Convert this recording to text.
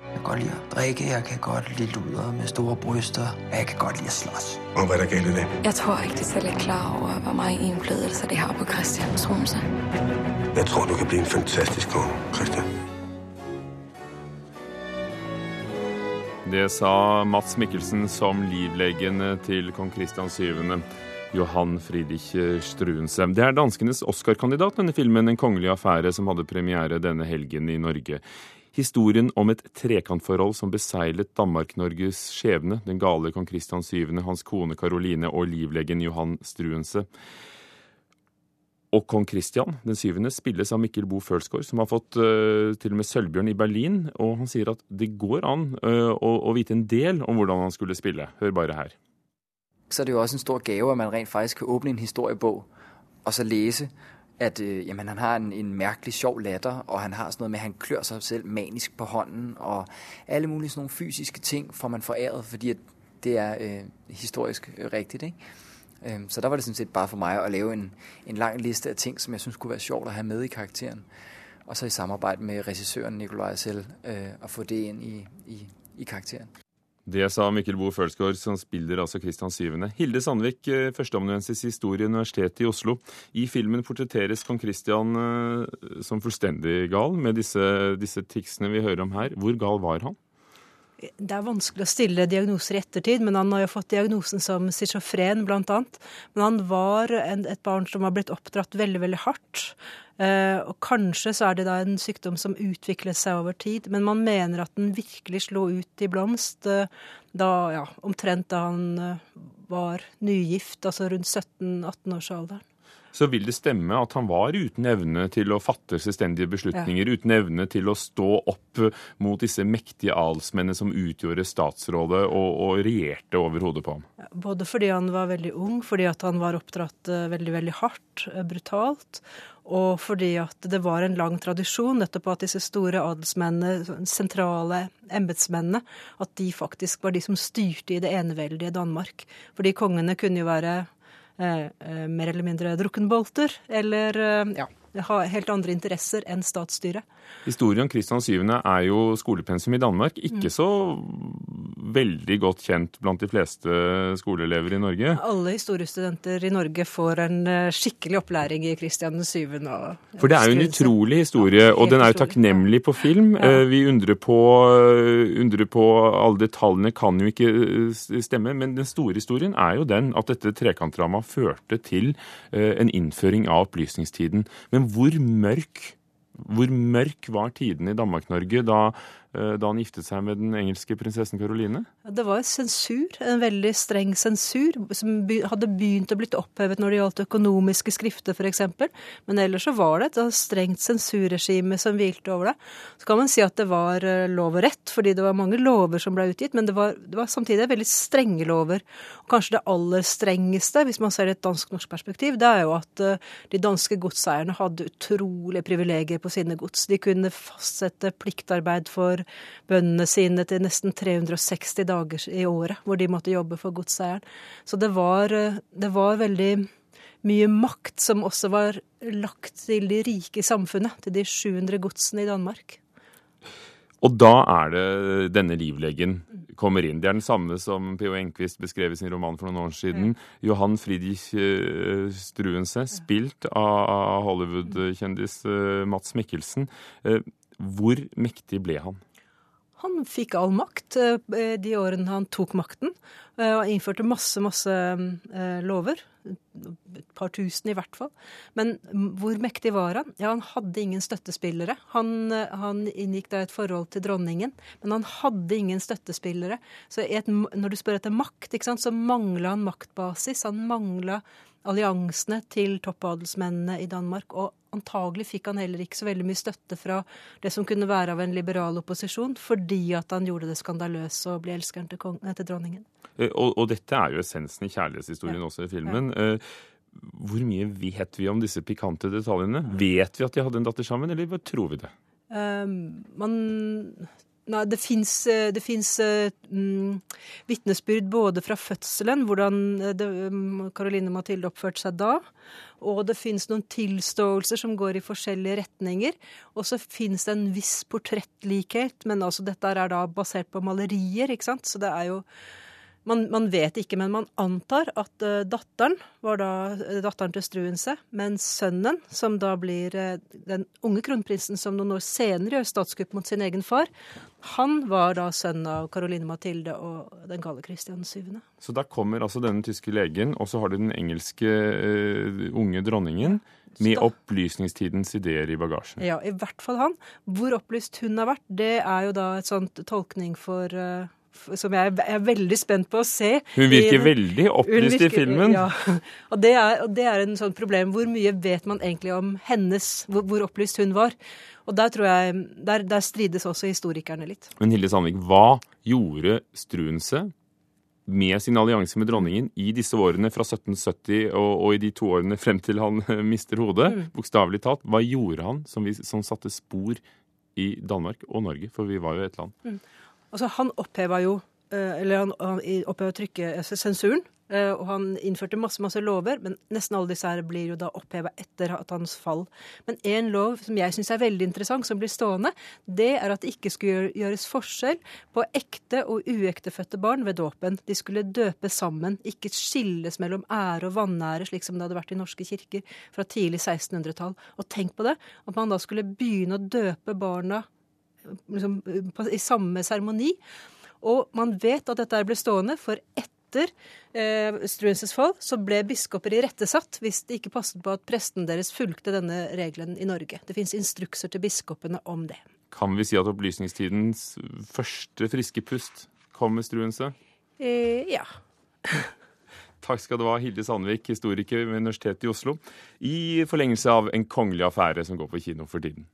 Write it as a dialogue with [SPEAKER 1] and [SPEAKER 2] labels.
[SPEAKER 1] Jeg kan godt lide å drikke, jeg kan godt lide luder med store bryster, og jeg kan godt lide at slås.
[SPEAKER 2] Og hva er det galt i det?
[SPEAKER 3] Jeg tror ikke de selv er klar over hvor mange indflydelse de har på Christian Tromsø.
[SPEAKER 2] Jeg tror du kan bli en fantastisk konge, Christian.
[SPEAKER 4] Det sa Mats Mikkelsen som livlegen til kong Kristian 7. Johan Friedrich Struense. Det er danskenes Oscar-kandidat, denne filmen 'En kongelig affære', som hadde premiere denne helgen i Norge. Historien om et trekantforhold som beseilet Danmark-Norges skjebne, den gale kong Kristian 7., hans kone Karoline og livlegen Johan Struense. Og kong Kristian den syvende spilles av Mikkel Bo Følsgaard, som har fått uh, til og med Sølvbjørn i Berlin. Og han sier at det går an uh, å, å, vite en del om hvordan han skulle spille. Hør bare her
[SPEAKER 5] så er det jo også en stor gave, at man rent faktisk kan åpne en historiebog og så lese, at øh, jamen, han har en, en mærkelig sjov latter, og han har sådan noget med, at han klør sig selv manisk på hånden, og alle mulige sådan nogle fysiske ting får man foræret, fordi at det er øh, historisk øh, rigtigt. Ikke? Øh, så der var det sådan set bare for mig at lave en, en lang liste af ting, som jeg synes kunne være sjovt at have med i karakteren. Og så i samarbejde med regissøren Nikolaj selv, øh, at få det ind i, i, i karakteren.
[SPEAKER 4] Det sa Mikkel Boe Følsgaard, som spiller altså Kristian 7. Hilde Sandvik, eh, førsteamanuensis i historie, Universitetet i Oslo. I filmen portretteres kong Kristian eh, som fullstendig gal med disse, disse ticsene vi hører om her. Hvor gal var han?
[SPEAKER 6] Det er vanskelig å stille diagnoser i ettertid, men han har jo fått diagnosen som schizofren, annet. Men han var en, et barn som var blitt oppdratt veldig, veldig hardt. Eh, og kanskje så er det da en sykdom som utviklet seg over tid, men man mener at den virkelig slo ut i blomst eh, da, ja, omtrent da han eh, var nygift, altså rundt 17-18-årsalderen
[SPEAKER 4] så vil det stemme at han var uten evne til å fatte selvstendige beslutninger, ja. uten evne til å stå opp mot disse mektige adelsmennene som utgjorde statsrådet og, og regjerte over hodet på ham.
[SPEAKER 6] Både fordi han var veldig ung, fordi at han var oppdratt uh, veldig, veldig hardt, uh, brutalt, og fordi at det var en lang tradisjon nettopp at disse store adelsmennene, sentrale embetsmennene, at de faktisk var de som styrte i det eneveldige Danmark. Fordi kongene kunne jo være Eh, eh, mer eller mindre drukkenbolter, eller eh, ja, har helt andre interesser enn statsstyret.
[SPEAKER 4] Historien om Kristian 7. er jo skolepensum i Danmark. Ikke mm. så veldig godt kjent blant de fleste skoleelever i Norge.
[SPEAKER 6] Alle historiestudenter i Norge får en skikkelig opplæring i Kristian 7.
[SPEAKER 4] For det er jo en utrolig historie, og den er jo takknemlig på film. Ja. Vi undrer på, undrer på Alle detaljene kan jo ikke stemme, men den store historien er jo den at dette trekantdramaet førte til en innføring av opplysningstiden. Men men hvor mørk, hvor mørk var tiden i Danmark-Norge da da han giftet seg med den engelske prinsessen Caroline?
[SPEAKER 6] Det var sensur, en veldig streng sensur, som hadde begynt å blitt opphevet når det gjaldt økonomiske skrifter f.eks. Men ellers så var det et strengt sensurregime som hvilte over det. Så kan man si at det var eh, lov og rett, fordi det var mange lover som ble utgitt, men det var, det var samtidig veldig strenge lover. Og kanskje det aller strengeste, hvis man ser det i et dansk-norsk perspektiv, det er jo at eh, de danske godseierne hadde utrolige privilegier på sine gods. De kunne fastsette pliktarbeid for bøndene sine til nesten 360 dager i året, hvor de måtte jobbe for godseieren. Så det var, det var veldig mye makt som også var lagt til de rike i samfunnet, til de 700 godsene i Danmark.
[SPEAKER 4] Og da er det denne livlegen kommer inn. Det er den samme som P.O. Enquist beskrev i sin roman for noen år siden. Ja. Johan Friedrich eh, Struense, spilt av Hollywood-kjendis eh, Mats Mikkelsen. Eh, hvor mektig ble han?
[SPEAKER 6] Han fikk all makt eh, de årene han tok makten, eh, og innførte masse, masse eh, lover. Et par tusen i hvert fall. Men hvor mektig var han? Ja, han hadde ingen støttespillere. Han, han inngikk da et forhold til dronningen, men han hadde ingen støttespillere. Så et, når du spør etter makt, så mangla han maktbasis. Han mangla alliansene til toppadelsmennene i Danmark. Og antagelig fikk han heller ikke så veldig mye støtte fra det som kunne være av en liberal opposisjon, fordi at han gjorde det skandaløse og ble elskeren til, til, dronningen.
[SPEAKER 4] Eh, og, og, dette er jo essensen i kjærlighetshistorien ja. også i filmen. Ja. Eh, hvor mye vet vi om disse pikante detaljene? Vet vi at de hadde en datter sammen, eller tror vi det?
[SPEAKER 6] Um, man Nei, det fins mm, vitnesbyrd både fra fødselen, hvordan Karoline Mathilde oppførte seg da, og det fins noen tilståelser som går i forskjellige retninger. Og så fins det en viss portrettlikhet, men altså dette er da basert på malerier, ikke sant. Så det er jo man, man, vet ikke, men man antar at uh, datteren var da uh, datteren til Struense, men sønnen, som da blir uh, den unge kronprinsen som noen år senere gjør statskupp mot sin egen far, han var da sønn av Caroline Mathilde og den gale Kristian 7.
[SPEAKER 4] Så da kommer altså denne tyske legen, og så har du den engelske unge dronningen. Med opplysningstidens ideer i bagasjen.
[SPEAKER 6] Ja, i hvert fall han. Hvor opplyst hun har vært, det er jo da et sånt tolkning for som jeg er veldig spent på å se.
[SPEAKER 4] Hun virker I, veldig opplyst virker, i filmen.
[SPEAKER 6] Ja, og det, er, og det er en sånn problem. Hvor mye vet man egentlig om hennes, hvor, hvor opplyst hun var? Og der tror jeg, der, der, strides også historikerne litt.
[SPEAKER 4] Men Hilde Sandvik, hva gjorde Struense med sin allianse med dronningen i disse årene fra 1770 og, og i de to årene frem til han mister hodet, mm. bokstavelig talt? Hva gjorde han som, vi, som satte spor i Danmark og Norge? For vi var jo et land. Mm.
[SPEAKER 6] Altså, han oppheva jo eh, Eller han, han oppheva trykkesensuren. Eh, og han innførte masse masse lover, men nesten alle disse her blir jo da oppheva etter at hans fall. Men én lov som jeg syns er veldig interessant, som blir stående, det er at det ikke skulle gjøres forskjell på ekte og uektefødte barn ved dåpen. De skulle døpe sammen, ikke skilles mellom ære og vanære, slik som det hadde vært i norske kirker fra tidlig 1600-tall. Og tenk på det, at man da skulle begynne å døpe barna liksom, i samme seremoni. Og man vet at dette ble stående, for etter eh, Struenses fall så ble biskoper irettesatt hvis det ikke passet på at presten deres fulgte denne regelen i Norge. Det fins instrukser til biskopene om det.
[SPEAKER 4] Kan vi si at opplysningstidens første friske pust kom med Struense?
[SPEAKER 6] Eh, ja.
[SPEAKER 4] Takk skal du ha, Hilde Sandvik, historiker ved Universitetet i Oslo, i forlengelse av en kongelig affære som går på kino for tiden.